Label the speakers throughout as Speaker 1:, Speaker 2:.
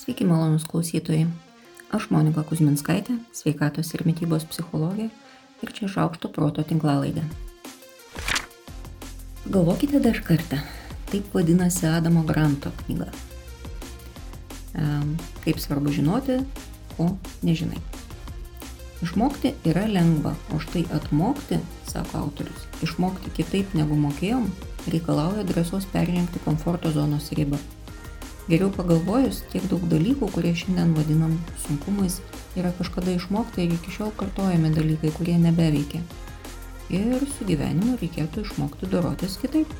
Speaker 1: Sveiki, malonus klausytojai. Aš Monika Kuzminskaitė, sveikatos ir mytybos psichologė ir čia šaukšto proto tinklalaidė. Galvokite dar kartą. Taip vadinasi Adamo Granto knyga. Kaip svarbu žinoti, ko nežinai. Išmokti yra lengva, o štai atmokti, sako autorius, išmokti kitaip negu mokėjom, reikalauja drąsos peržengti komforto zonos ribą. Geriau pagalvojus, tiek daug dalykų, kurie šiandien vadinam sunkumais, yra kažkada išmokti ir iki šiol kartojami dalykai, kurie nebeveikia. Ir su gyvenimu reikėtų išmokti dorotis kitaip.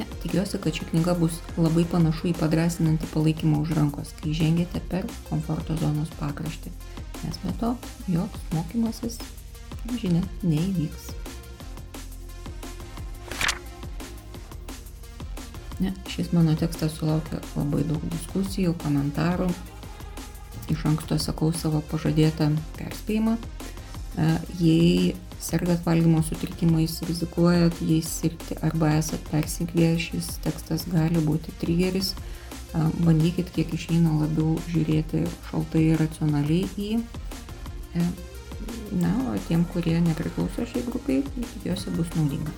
Speaker 1: Ne, tikiuosi, kad ši knyga bus labai panašu į padrasinantį palaikymą už rankos, kai žengėte per komforto zonos pakraštį. Nes be to, joks mokymasis, žinia, neįvyks. Ne, šis mano tekstas sulaukia labai daug diskusijų, komentarų. Iš anksto sakau savo pažadėtą perspėjimą. E, jei sergat valgymo sutrikimais, rizikuojat jais sirgti arba esat persikvėję, šis tekstas gali būti trigeris. E, bandykit kiek išeina labiau žiūrėti šaltai ir racionaliai į. E, na, o tiem, kurie nepriklauso šiai grupiai, tikiuosi bus naudinga.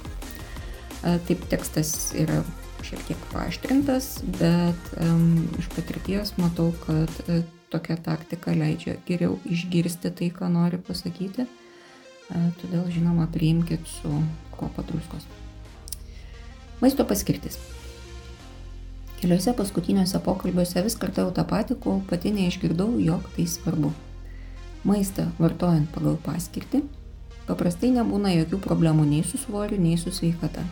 Speaker 1: Taip tekstas yra šiek tiek paaštrintas, bet um, iš patirties matau, kad uh, tokia taktika leidžia geriau išgirsti tai, ką nori pasakyti. Uh, todėl, žinoma, priimkit su kopo druskos. Maisto paskirtis. Keliuose paskutiniuose pokalbiuose vis kartau tą patį, kol pati neišgirdau, jog tai svarbu. Maistą vartojant pagal paskirtį, paprastai nebūna jokių problemų nei su svoriu, nei su sveikata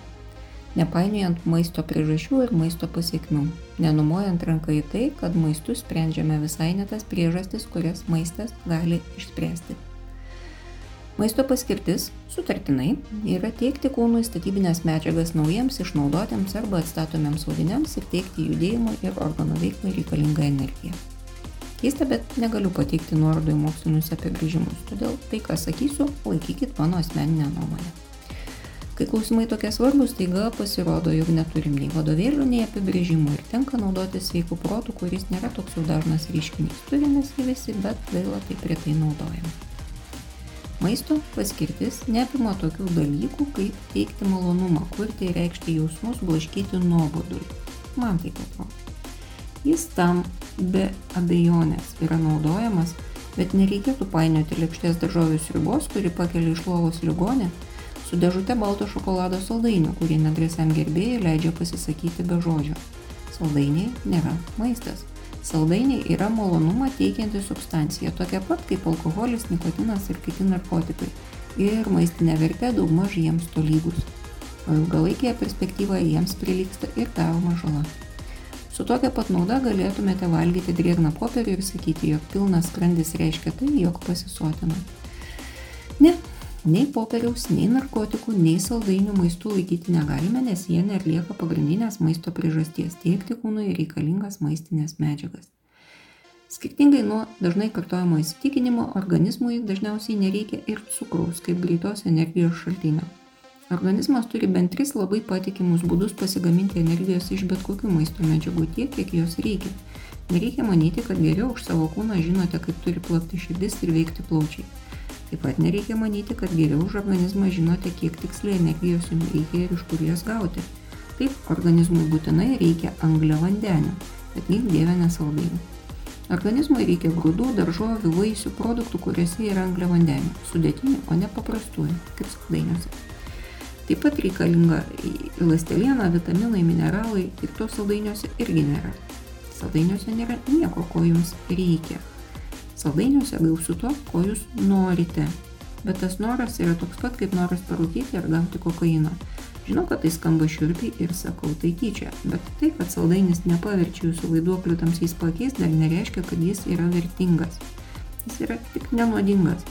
Speaker 1: nepainiojant maisto priežasčių ir maisto pasiekmių, nenumojant ranką į tai, kad maistu sprendžiame visai ne tas priežastis, kurias maistas gali išspręsti. Maisto paskirtis, sutartinai, yra teikti kūnui statybinės medžiagas naujiems išnaudotiems arba atstatomiems audiniams ir teikti judėjimui ir organų veiklai reikalingą energiją. Keista, bet negaliu pateikti nuorodų į mokslinius apibrėžimus, todėl tai, ką sakysiu, laikykit mano asmeninę nuomonę. Kai klausimai tokie svarbus, taiga pasirodo, jog neturim nei vadovėlių, nei apibrėžimų ir tenka naudoti sveikų protų, kuris nėra toks jau dažnas reiškinys. Turime jį visi, bet gaila taip retai naudojam. Maisto paskirtis neapima tokių dalykų, kaip teikti malonumą, kurti ir reikšti jausmus, blaškyti nuobodulį. Man taip atrodo. Jis tam be abejonės yra naudojamas, bet nereikėtų painioti lėkštės daržovių sriubos, kuri pakelia iš lovos ligonį su dėžute balto šokolado saldainių, kurie nedrėsiam gerbėjai leidžia pasisakyti be žodžio. Saldainiai nėra maistas. Saldainiai yra malonumą teikianti substancija, tokia pat kaip alkoholis, nikotinas ir kiti narkotikai. Ir maistinė vertė daugmaž jiems tolygus. O ilgalaikėje perspektyvoje jiems prilyksta ir daroma žala. Su tokia pat nauda galėtumėte valgyti drėgną popierių ir sakyti, jog pilnas skrandis reiškia tai, jog pasisotina. Ne, Nei popieriaus, nei narkotikų, nei saldainių maistų laikyti negalime, nes jie netlieka pagrindinės maisto priežasties tiekti kūnui reikalingas maistinės medžiagas. Skirtingai nuo dažnai kartojamo įsitikinimo, organizmui dažniausiai nereikia ir cukraus kaip greitos energijos šaltinio. Organizmas turi bent tris labai patikimus būdus pasigaminti energijos iš bet kokių maisto medžiagų tiek, kiek jos reikia. Nereikia manyti, kad geriau už savo kūną žinote, kaip turi plakti širdis ir veikti plaučiai. Taip pat nereikia manyti, kad geriau už organizmą žinote, kiek tiksliai energijos jums reikia ir iš kur jas gauti. Taip, organizmui būtinai reikia anglio vandenio, bet nei dievė nesaldainių. Organizmui reikia grūdų, daržovių, vaisių, produktų, kuriuose yra anglio vandenio, sudėtinių, o ne paprastųjų, kaip saldainiuose. Taip pat reikalinga ląsteliena, vitaminai, mineralai ir to saldainiuose irgi nėra. Saldainiuose nėra nieko, ko jums reikia. Saldainiuose gausu to, ko jūs norite. Bet tas noras yra toks pat, kaip noras parūkyti ar gauti kokaino. Žinau, kad tai skamba šiurpiai ir sakau tai tyčia, bet tai, kad saldainis nepaverčia jūsų vaiduoklių tamsiais pakiais, dar nereiškia, kad jis yra vertingas. Jis yra tik nenuodingas.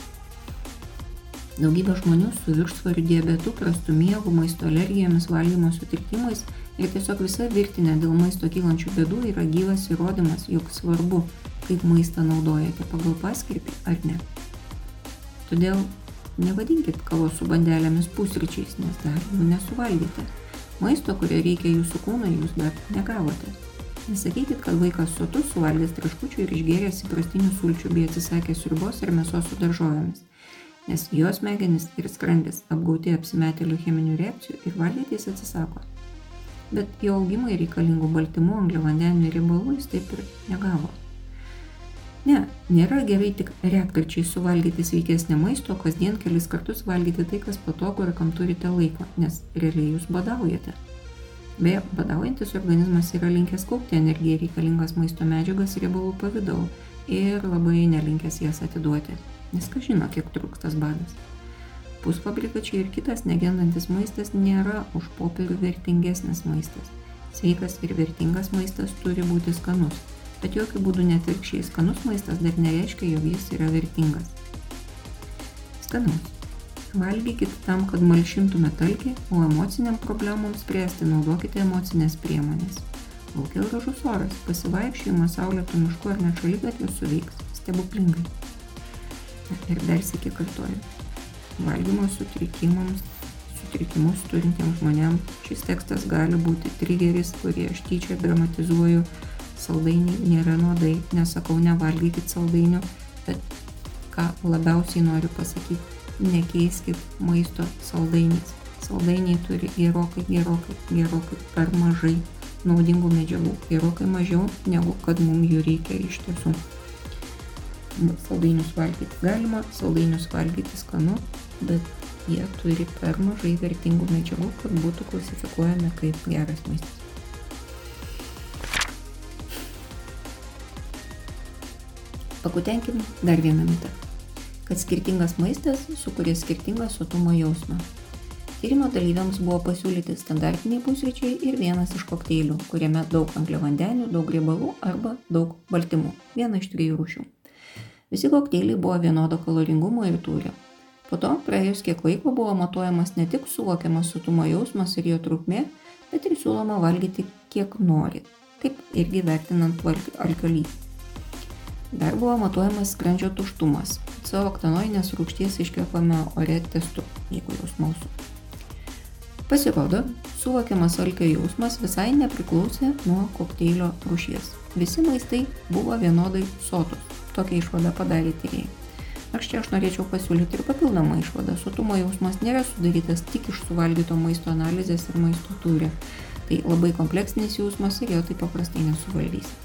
Speaker 1: Daugybė žmonių su viršsvariu diabetu, prastu miegu, maisto alergijomis, valgymo sutrikimais ir tiesiog visa virtinė dėl maisto kylančių bėdų yra gyvas įrodymas, jog svarbu kaip maistą naudojate pagal paskirtį ar ne. Todėl nevadinkit kavos su bandelėmis pusryčiais, nes dar jų nesuvalgėte. Maisto, kurio reikia jūsų kūnui, jūs dar negavote. Nesakykit, kad vaikas sotus suvalgęs traškučių ir išgėręs įprastinių sulčių bei atsisakęs ribos ir mėsos su daržovėmis, nes jos smegenys ir skrandis apgauti apsimetėlių cheminių reakcijų ir valgyti jis atsisako. Bet jo augimui reikalingų baltymų, angliavandenių ir riebalų jis taip ir negavo. Ne, nėra gerai tik retkarčiai suvalgyti sveikesnį maisto, kasdien kelis kartus valgyti tai, kas patogu ir kam turite laiko, nes realiai jūs badaujate. Beje, badaujantis organizmas yra linkęs kaupti energiją reikalingas maisto medžiagas riebalų pavydalu ir labai nelinkęs jas atiduoti, nes kas žino, kiek truks tas badas. Pusfabrikačiai ir kitas negendantis maistas nėra už popierių vertingesnis maistas. Sveikas ir vertingas maistas turi būti skanus, bet jokių būdų netvirkščiai skanus maistas dar nereiškia, jog jis yra vertingas. Skanus. Valgykit tam, kad malšintumėt alkį, o emociniam problemams spręsti naudokite emocinės priemonės. Laukia gražus oras, pasivaikščiojimas saulėtų mišku ar net šalygatviu suveiks stebuklingai. Ir dar sėki kartuoju. Valgymo sutrikimams, sutrikimus turintiems žmonėms šis tekstas gali būti trigeris, kurį aš tyčia dramatizuoju. Saldainiai nėra nuodai, nesakau nevalgykit saldainių, bet ką labiausiai noriu pasakyti nekeiskit maisto saldainiais. Saldainiai turi gerokai, gerokai, gerokai per mažai naudingų medžiagų, gerokai mažiau negu kad mums jų reikia iš tiesų. Saldainius valgyti galima, saldainius valgyti skanu, bet jie turi per mažai vertingų medžiagų, kad būtų klasifikuojami kaip geras maistas. Pakutenkim dar vieną mitą kad skirtingas maistas sukuria skirtingą sotumo jausmą. Tyrimo dalyviams buvo pasiūlyti standartiniai pusryčiai ir vienas iš kokteilių, kuriame daug angliavandenių, daug riebalų arba daug baltymų. Viena iš trijų rūšių. Visi kokteiliai buvo vienodo kaloringumo ir tūrio. Po to, praėjus kiek laiko, buvo matuojamas ne tik suvokiamas sotumo jausmas ir jo trukmė, bet ir siūloma valgyti kiek nori. Taip irgi vertinant alkio lygį. Dar buvo matuojamas skrandžio tuštumas, savo oktanoidinės rūgšties iškvepame ore testu, jeigu jau smalsu. Pasirodo, suvokiamas alkio jausmas visai nepriklausė nuo kokteilio rūšies. Visi maistai buvo vienodai sotus. Tokią išvadą padarė tyrėjai. Aš čia aš norėčiau pasiūlyti ir papildomą išvadą. Sotumo jausmas nėra sudarytas tik iš suvalgyto maisto analizės ir maisto tūrio. Tai labai kompleksinis jausmas ir jo taip paprastai nesuvaldysi.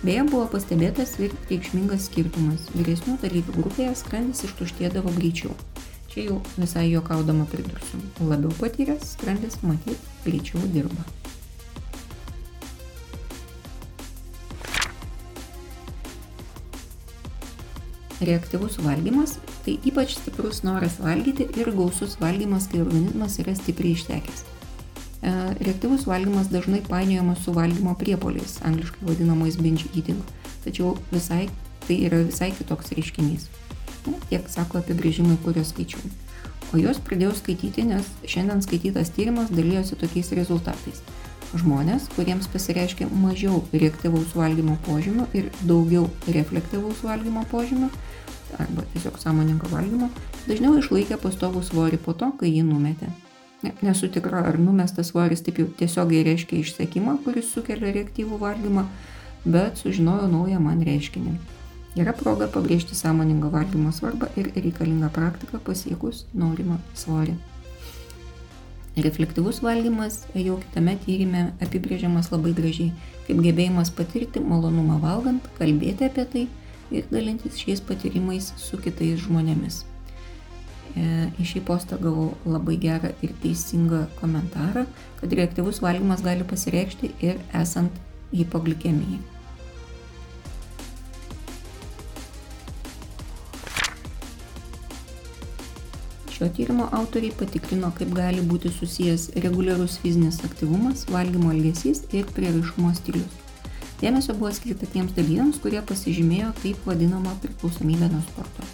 Speaker 1: Beje, buvo pastebėtas ir reikšmingas skirtumas. Vyresnių dalyvių grupėje skrandis ištuštėdavo greičiau. Čia jau visai juokaudama pridursiu. Labiau patyręs skrandis matyt greičiau dirba. Reaktyvus valgymas – tai ypač stiprus noras valgyti ir gausus valgymas, kai organizmas yra stipriai ištekęs. E, reaktyvus valgymas dažnai painiojamas su valgymo priepoliais, angliškai vadinamais binge eating, tačiau visai, tai yra visai kitoks reiškinys. Na, tiek sako apibrėžimai, kuriuos skaičiau. O juos pradėjau skaityti, nes šiandien skaitytas tyrimas dalyjosi tokiais rezultatais. Žmonės, kuriems pasireiškia mažiau reaktyvaus valgymo požymių ir daugiau reflektyvaus valgymo požymių, arba tiesiog sąmoningo valgymo, dažniau išlaikė pastovų svorį po to, kai jį numetė. Nesu tikra, ar numestas svoris taip jau tiesiogiai reiškia išsekimą, kuris sukelia reaktyvų valgymą, bet sužinojau naują man reiškinį. Yra proga pabrėžti sąmoningą valgymo svarbą ir reikalingą praktiką pasiekus norimą svorį. Reflektyvus valgymas jau kitame tyrimė apibrėžiamas labai gražiai, kaip gebėjimas patirti malonumą valgant, kalbėti apie tai ir dalintis šiais patyrimais su kitais žmonėmis. E, į šį postą gavau labai gerą ir teisingą komentarą, kad reaktyvus valgymas gali pasireikšti ir esant hipoglikemijai. Šio tyrimo autoriai patikrino, kaip gali būti susijęs reguliarus fizinis aktyvumas, valgymo elgesys ir prieraišumo stilius. Dėmesio buvo skirta tiems dalyviams, kurie pasižymėjo taip vadinamą priklausomybę nuo sporto.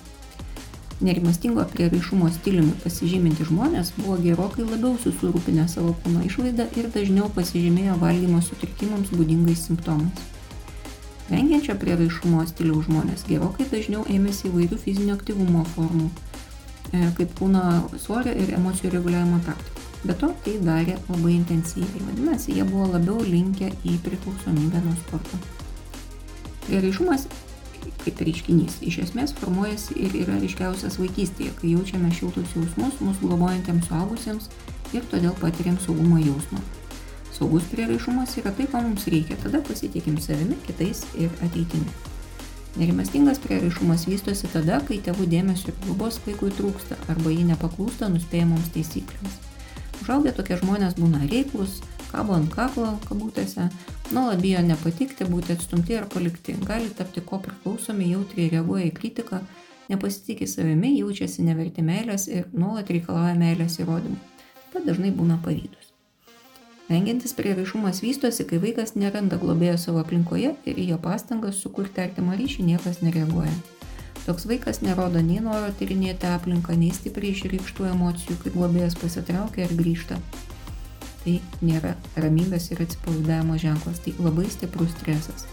Speaker 1: Nerimastingo prieraišumo stiliumi pasižyminti žmonės buvo gerokai labiau susirūpinę savo kūno išvaizdą ir dažniau pasižymėjo valgymo sutrikimams būdingais simptomais. Vengiančio prieraišumo stiliaus žmonės gerokai dažniau ėmėsi įvairių fizinio aktyvumo formų, kaip kūno svorio ir emocijų reguliavimo praktikų. Be to, tai darė labai intensyviai. Vadinasi, jie buvo labiau linkę į priklausomybę nuo sporto. Prieraišumas kaip reiškinys iš esmės formuojasi ir yra ryškiausias vaikystėje, kai jaučiame šiltus jausmus mūsų globojantiems suaugusiems ir todėl patiriam saugumo jausmą. Saugus prieraišumas yra tai, ko mums reikia, tada pasitikim savimi, kitais ir ateitimi. Nerimastingas prieraišumas vystosi tada, kai tėvų dėmesio ir globos vaikui trūksta arba jį nepaklūsta nuspėjamoms taisyklėms. Užaugę tokie žmonės būna reiklus, kabo ant kaklo kabutėse, nuolat bijo nepatikti, būti atstumti ar palikti, gali tapti ko priklausomi, jautriai reaguoja į kritiką, nepasitikė savimi, jaučiasi neverti meilės ir nuolat reikalauja meilės įrodymų. Taip pat dažnai būna pavydus. Vengiantis prieraišumas vystosi, kai vaikas neranda globėjo savo aplinkoje ir į jo pastangas sukurti artimą ryšį niekas nereaguoja. Toks vaikas nerodo nei noro tyrinėti aplinką, nei stipriai išreikštų emocijų, kai globėjas pasitraukia ir grįžta. Tai nėra ramybės ir atsipalaidavimo ženklas, tai labai stiprus stresas.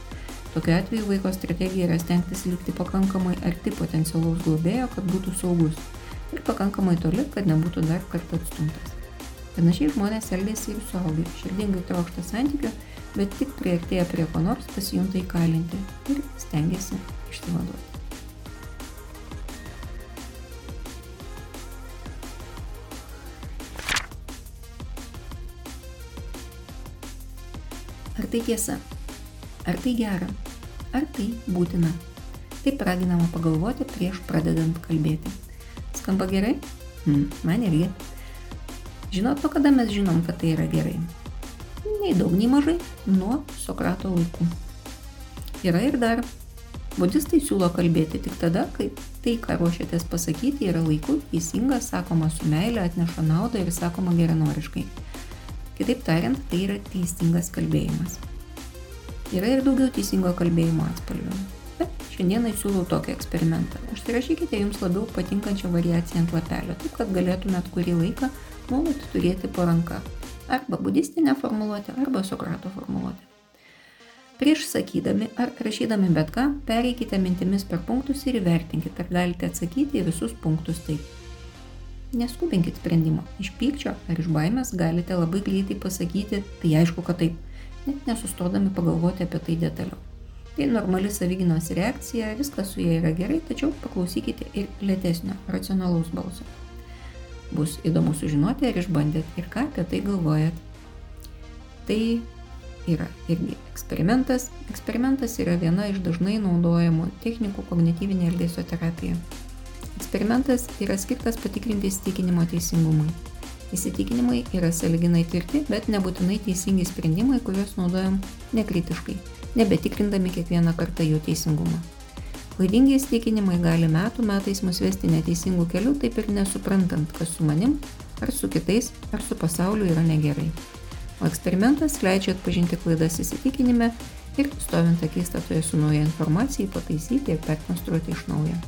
Speaker 1: Tokiu atveju vaiko strategija yra stengtis likti pakankamai arti potencialaus globėjo, kad būtų saugus ir pakankamai toli, kad nebūtų dar kartą atstumtas. Panašiai žmonės elgesi ir suaugai, širdingai trokšta santykių, bet tik prieartėję prie ko nors pasijunta įkalinti ir stengiasi išsivaduoti. Ar tai tiesa? Ar tai gera? Ar tai būtina? Taip raginama pagalvoti prieš pradedant kalbėti. Skamba gerai? Hmm, man irgi. Žinot, nuo kada mes žinom, kad tai yra gerai? Nei daug, nei mažai. Nuo Sokrato laikų. Yra ir dar. Budistai siūlo kalbėti tik tada, kai tai, ką ruošiatės pasakyti, yra laiku, teisinga, sakoma su meilė, atneša naudą ir sakoma geranoriškai. Kitaip tariant, tai yra teisingas kalbėjimas. Yra ir daugiau teisingo kalbėjimo atspalvių. Bet šiandieną siūlau tokį eksperimentą. Užsirašykite jums labiau patinkančią variaciją ant lapelio, taip kad galėtumėt kurį laiką nuolat turėti po ranka. Arba budistinę formuluotę, arba Sokrato formuluotę. Prieš sakydami ar rašydami bet ką, pereikite mintimis per punktus ir įvertinkite, ar galite atsakyti į visus punktus taip. Neskubinkit sprendimo. Iš pykčio ar iš baimės galite labai greitai pasakyti, tai aišku, kad taip, net nesustodami pagalvoti apie tai detaliau. Tai normali savyginos reakcija, viskas su jie yra gerai, tačiau paklausykite ir lėtesnio, racionalaus balso. Bus įdomu sužinoti, ar išbandėt ir ką apie tai galvojat. Tai yra irgi eksperimentas. Eksperimentas yra viena iš dažnai naudojamų technikų kognityvinė elgesio terapija. Eksperimentas yra skirtas patikrinti įsitikinimo teisingumui. Įsitikinimai yra saliginai tvirti, bet nebūtinai teisingi sprendimai, kuriuos naudojam nekritiškai, nebetikrindami kiekvieną kartą jų teisingumą. Klaidingi įsitikinimai gali metų metais mus vesti neteisingų kelių, taip ir nesuprantant, kas su manim, ar su kitais, ar su pasauliu yra negerai. O eksperimentas leidžia atpažinti klaidas įsitikinime ir, stovint akistatoje su nauja informacija, pataisyti ir perkonstruoti iš naujo.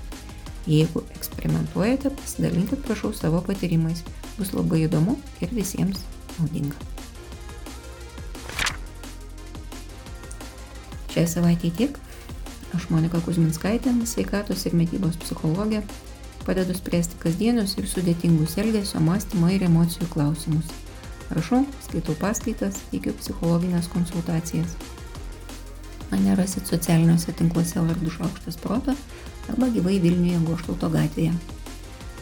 Speaker 1: Jeigu eksperimentuojate, pasidalinkit prašau savo patyrimais. Bus labai įdomu ir visiems naudinga. Šią savaitę tiek. Aš Monika Kuzminskaitė, sveikatos ir mytybos psichologė, padedu spręsti kasdienius ir sudėtingus elgesio, mąstymo ir emocijų klausimus. Rašau, skaitau paskaitas, teikiu psichologinės konsultacijas. Mane rasit socialiniuose tinkluose vardu Šaukštas Proto arba gyvai Vilniuje Goštauto gatvėje.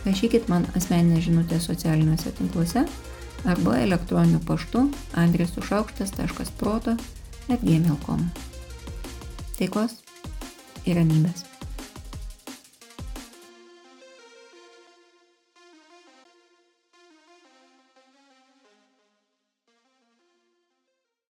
Speaker 1: Rašykit man asmeninę žinutę socialiniuose tinkluose arba elektroniniu paštu adresu šaukštas.proto atgmail.com. Taikos ir ramybės.